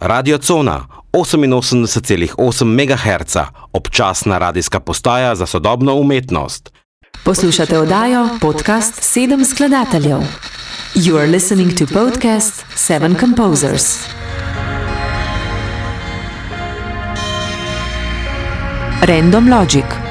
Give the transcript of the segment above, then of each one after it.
Radio Cona 88,8 MHz, občasna radijska postaja za sodobno umetnost. Poslušate oddajo podcast Sedem skladateljev. You are listening to podcast Seven Composers. Random Logic.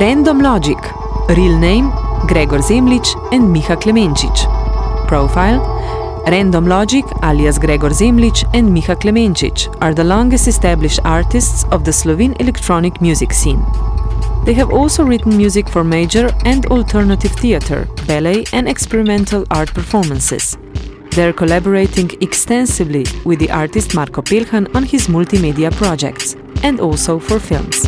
Random Logic, real name Gregor Zemlič and Miha Klemenčič. Profile Random Logic alias Gregor Zemlič and Miha Klemenčič are the longest established artists of the Slovene electronic music scene. They have also written music for major and alternative theater, ballet, and experimental art performances. They're collaborating extensively with the artist Marko Pelhan on his multimedia projects and also for films.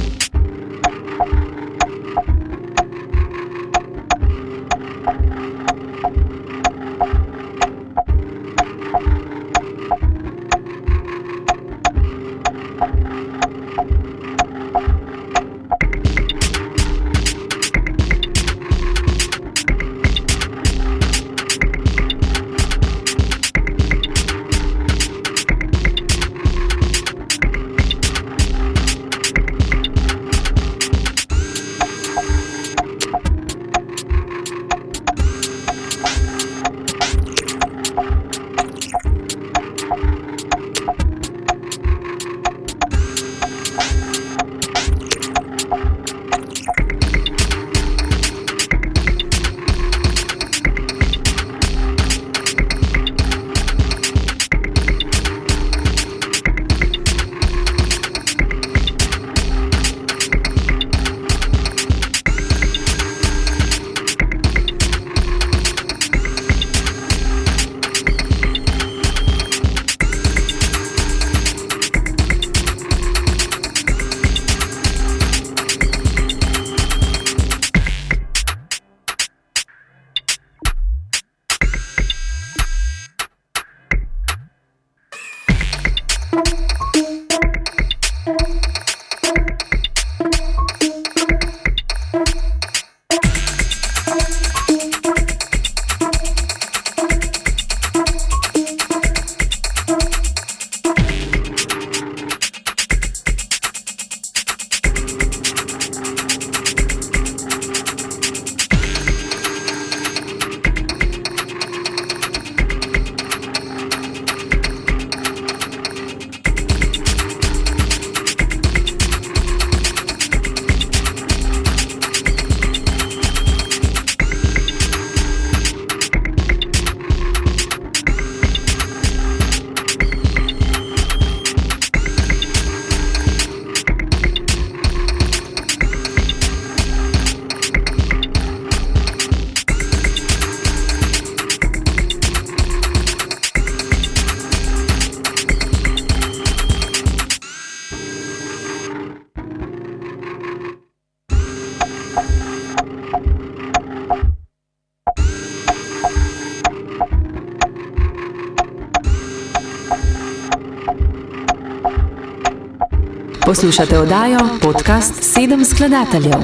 Poslušate oddajo podcast Sedem skladateljev.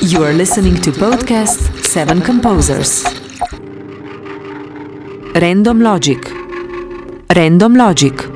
You are listening to podcast Seven Composers. Random Logic. Random Logic.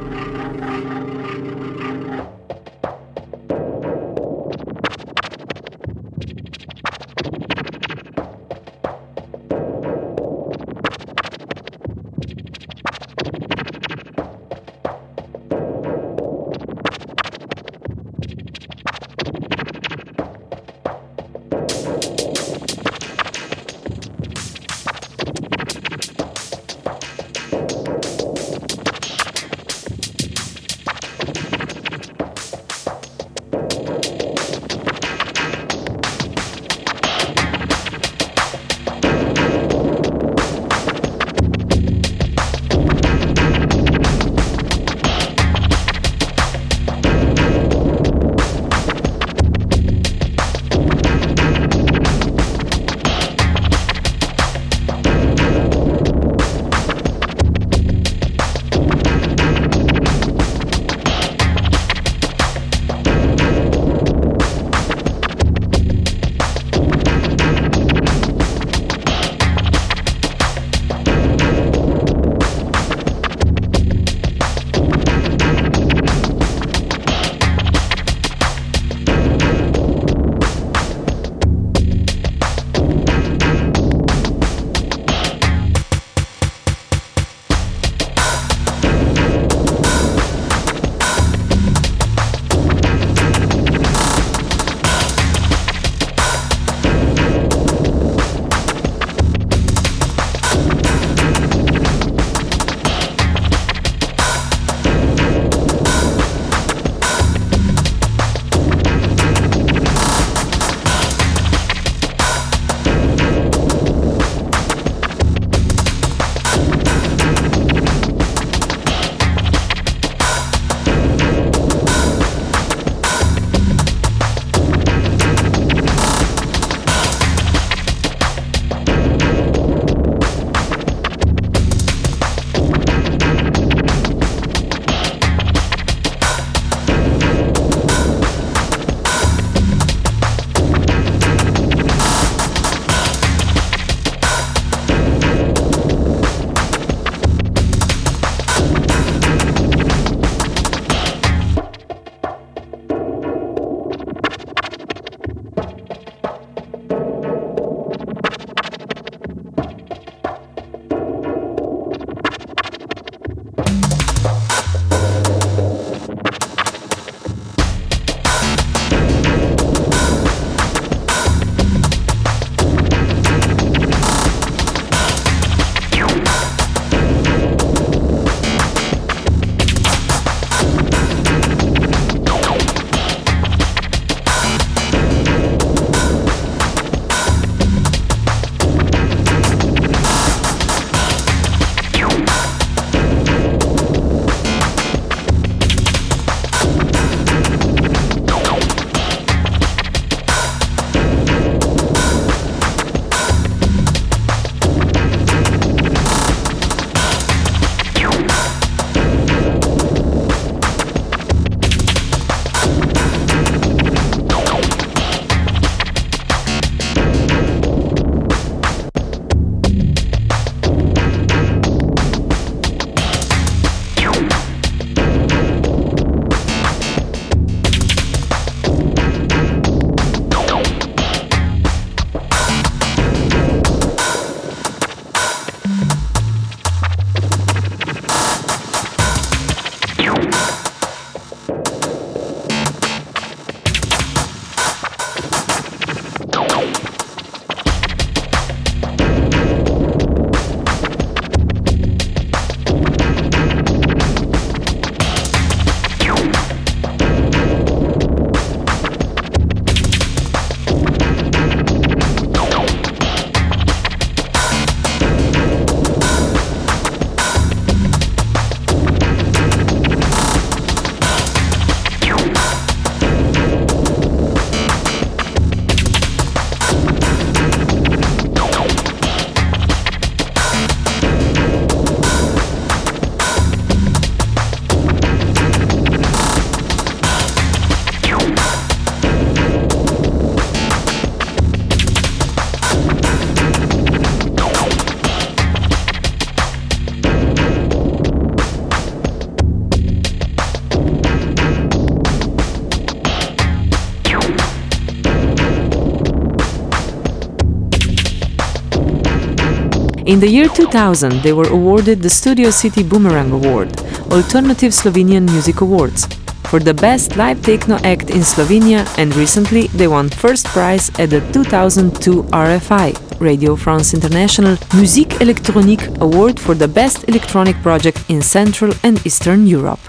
In the year 2000, they were awarded the Studio City Boomerang Award, Alternative Slovenian Music Awards, for the best live techno act in Slovenia, and recently they won first prize at the 2002 RFI, Radio France International Musique Electronique Award for the best electronic project in Central and Eastern Europe.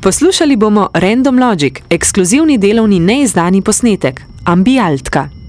Poslušali bomo Random Logic, ekskluzivni delovni neizdani posnetek, Ambialtka.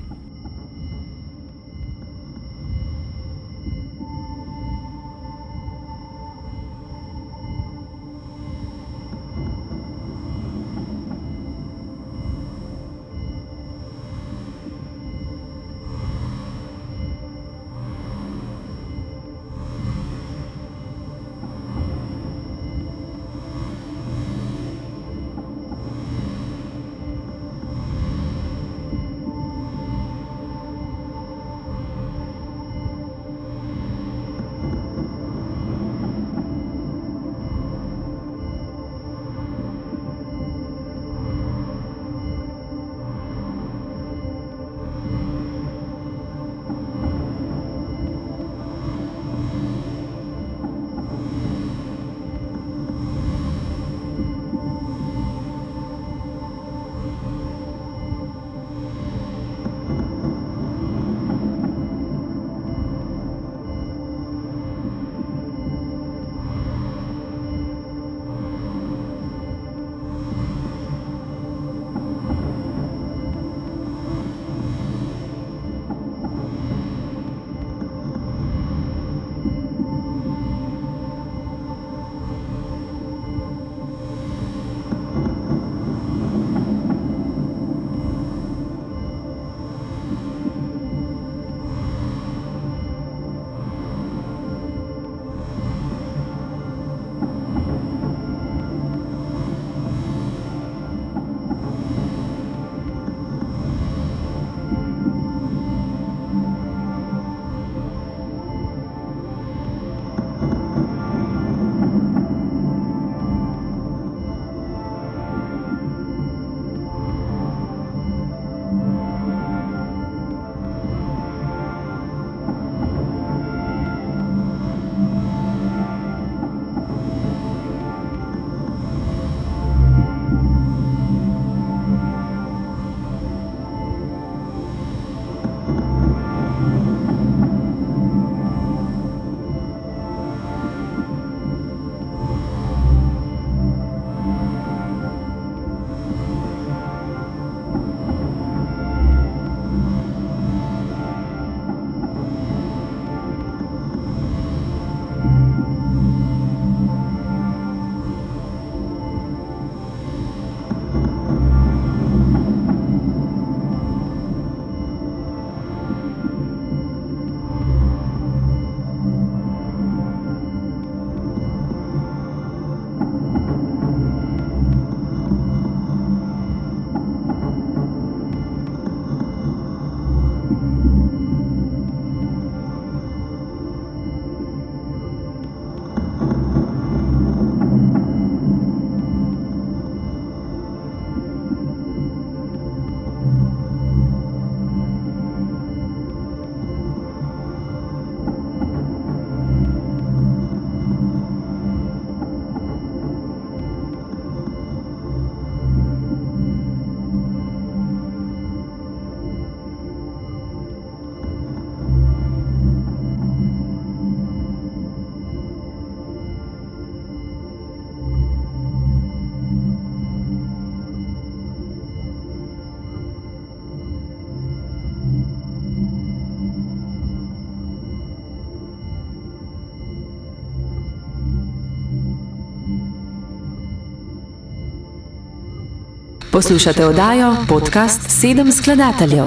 Poslušate oddajo podcast Sedem skladateljev.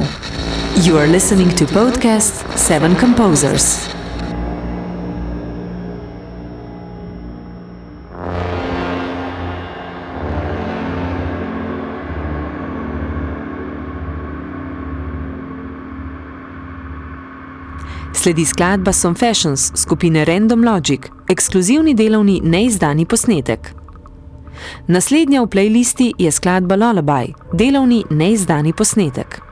You are listening to podcast Seven Composers. Sledi skladba Some Fashions skupine Random Logic, ekskluzivni delovni neizdani posnetek. Naslednja v playlisti je skladba Lullaby, delovni neizdani posnetek.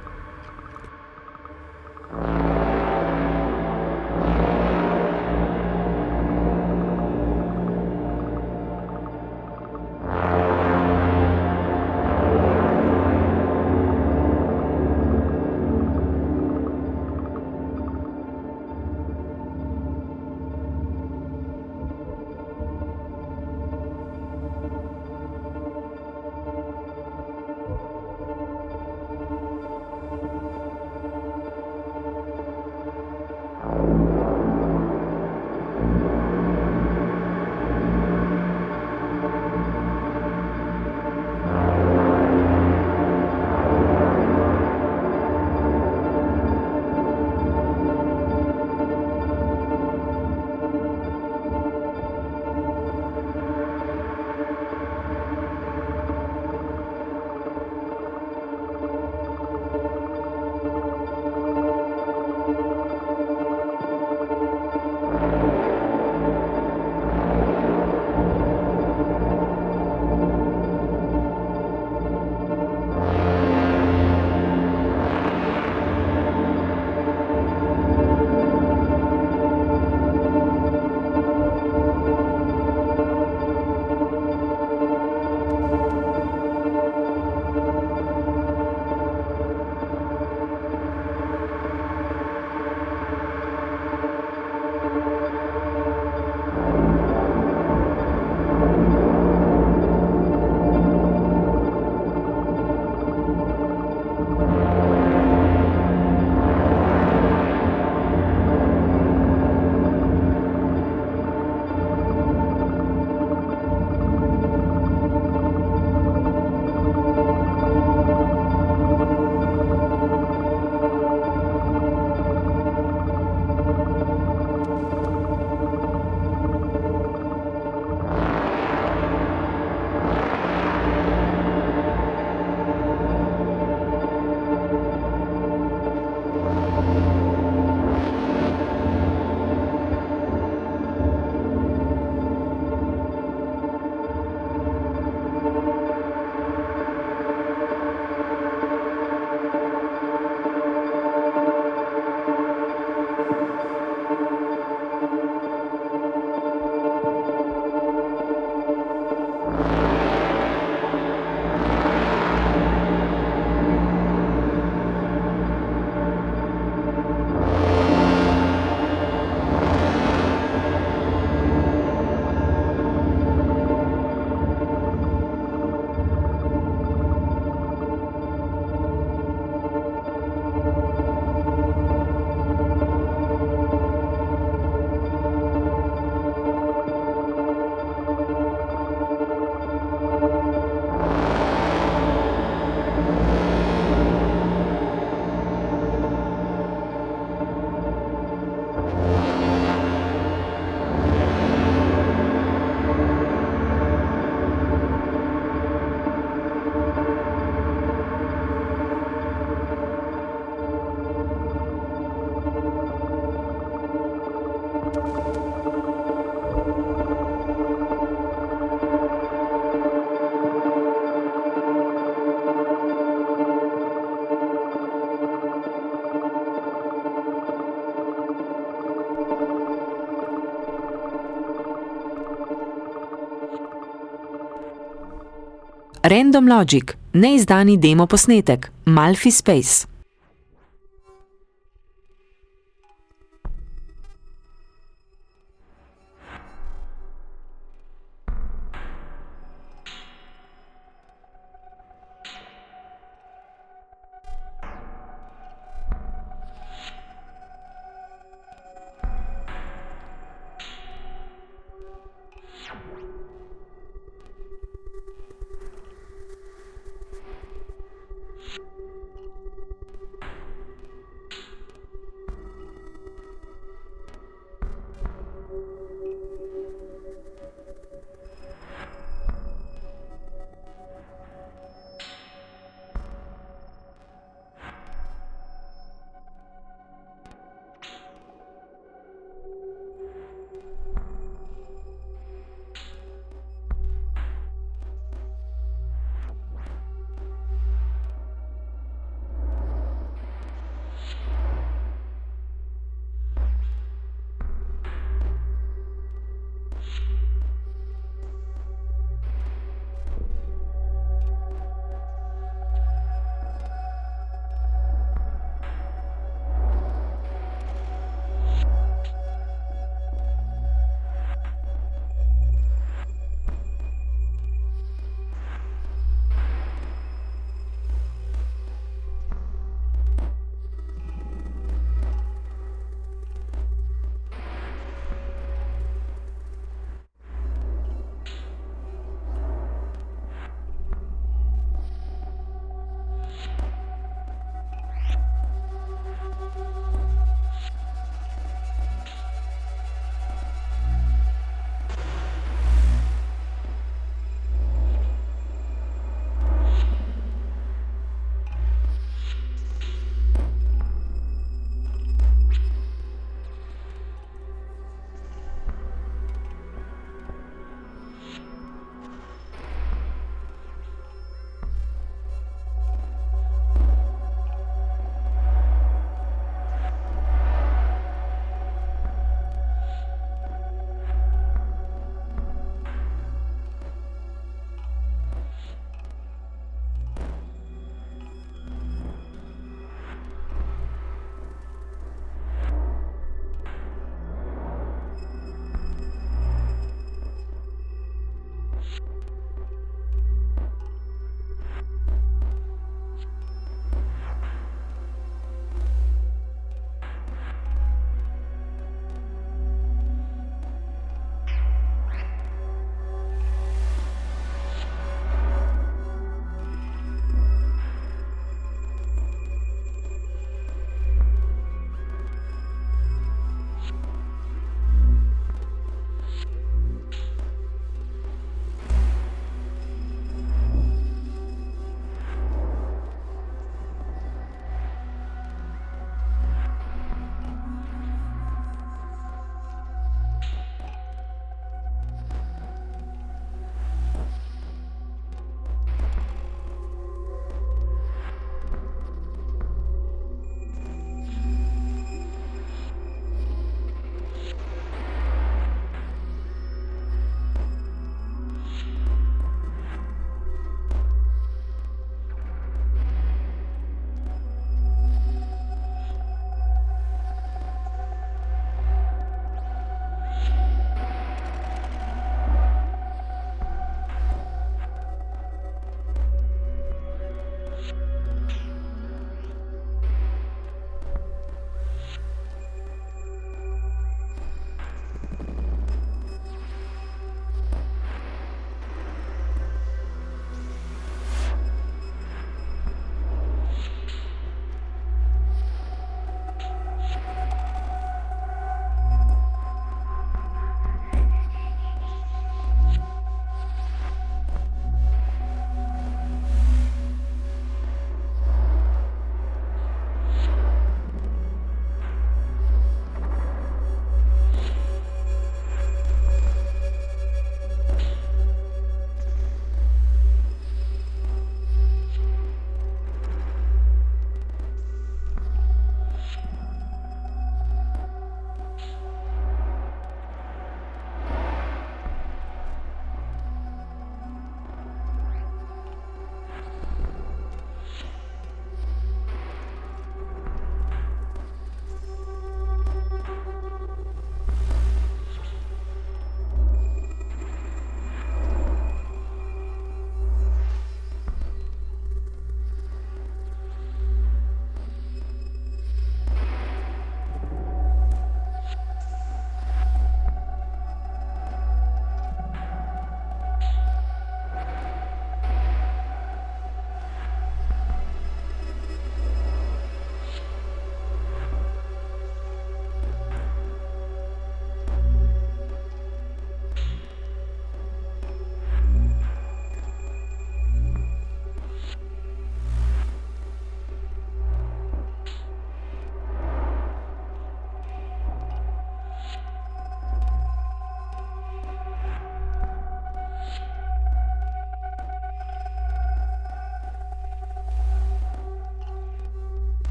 Random Logic, neizdani demo posnetek, Malfi Space.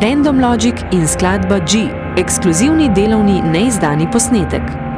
Random Logic in skladba G, ekskluzivni delovni neizdani posnetek.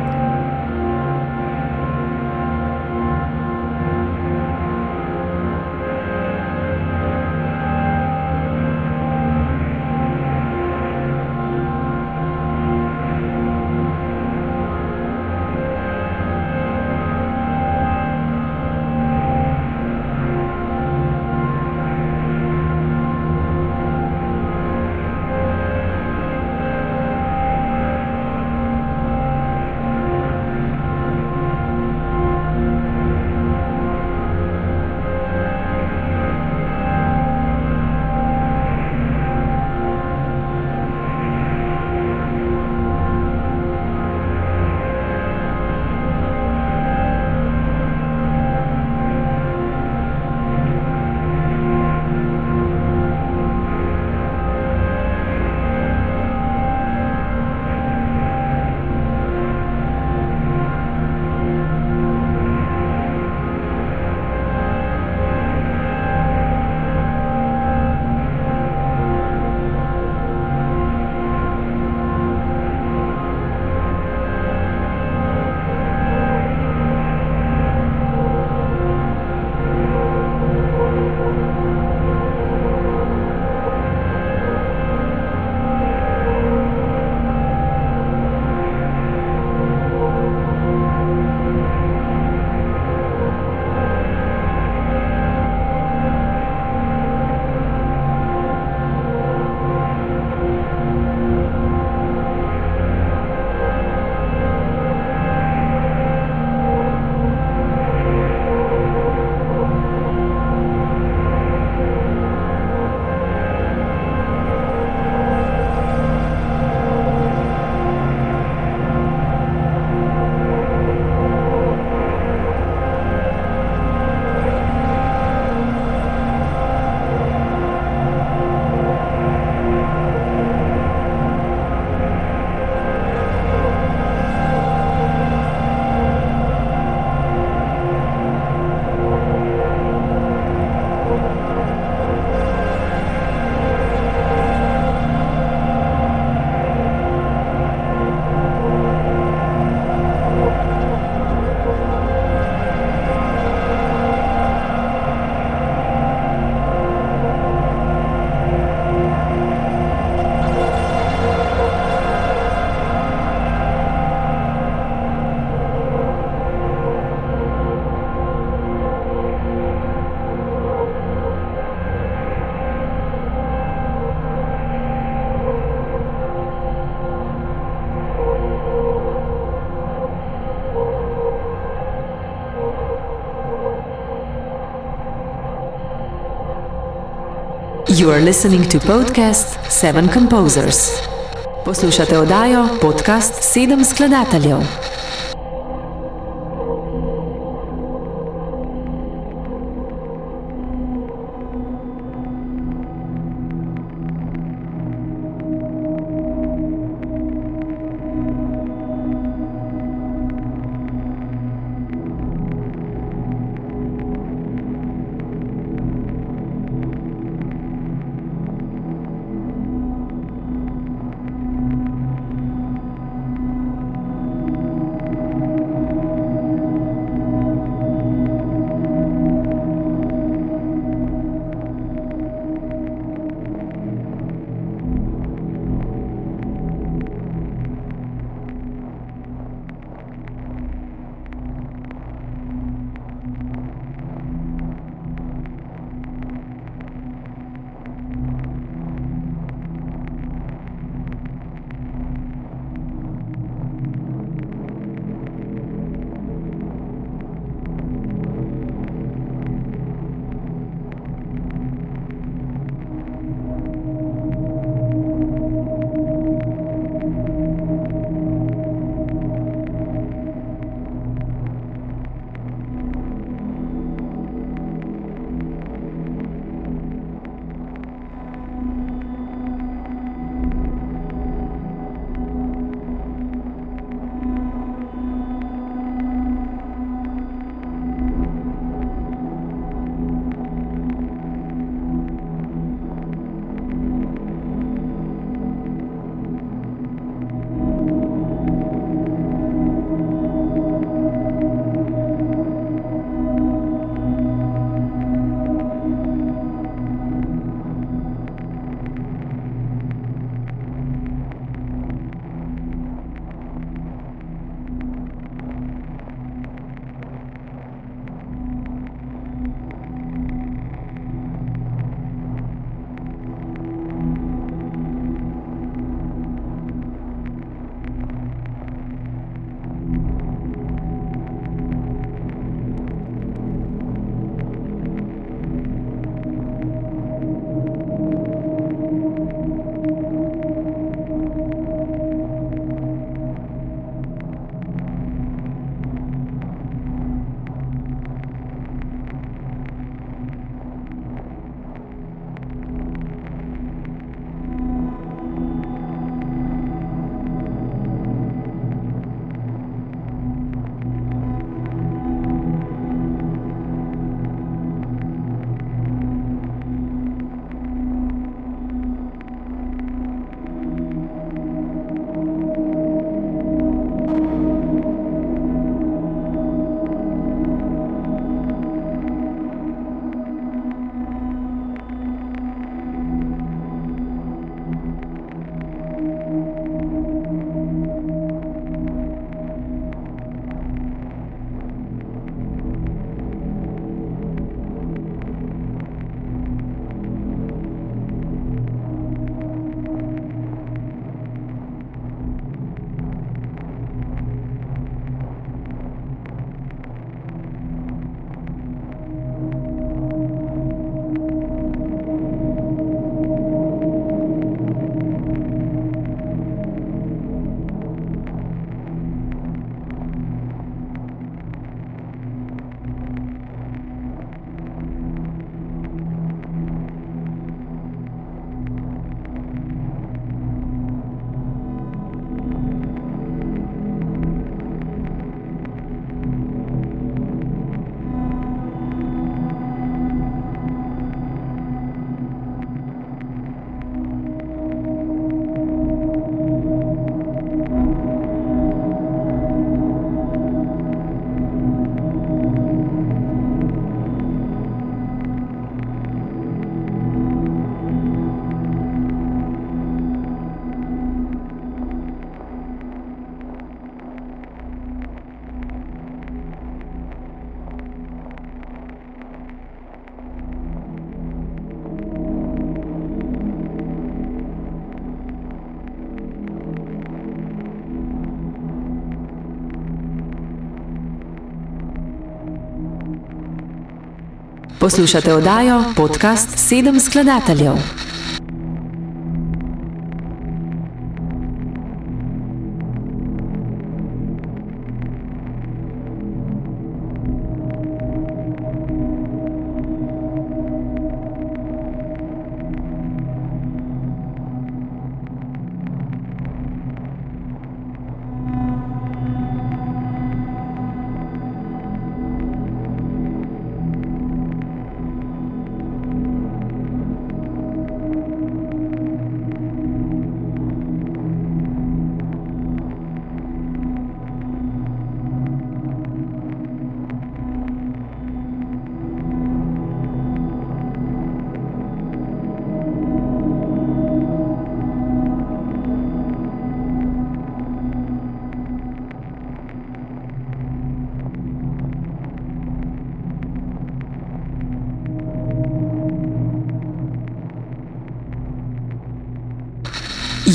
You are listening to podcast Seven Composers. Poslušate oddajo podcast Sedem skladateljev. Poslušate oddajo podcast Sedem skladateljev.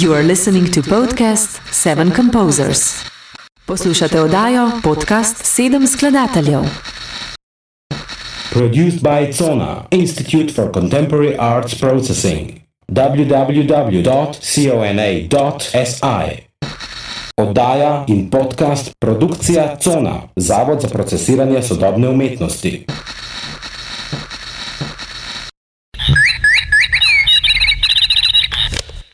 You are listening to podcast Seven Composers. Poslušate oddajo podcast Sedem skladateljev. Produced by Zona, Institute for Contemporary Arts Processing. www.cona.si Oddaja in podcast Produkcija Zona, Zavod za procesiranje sodobne umetnosti.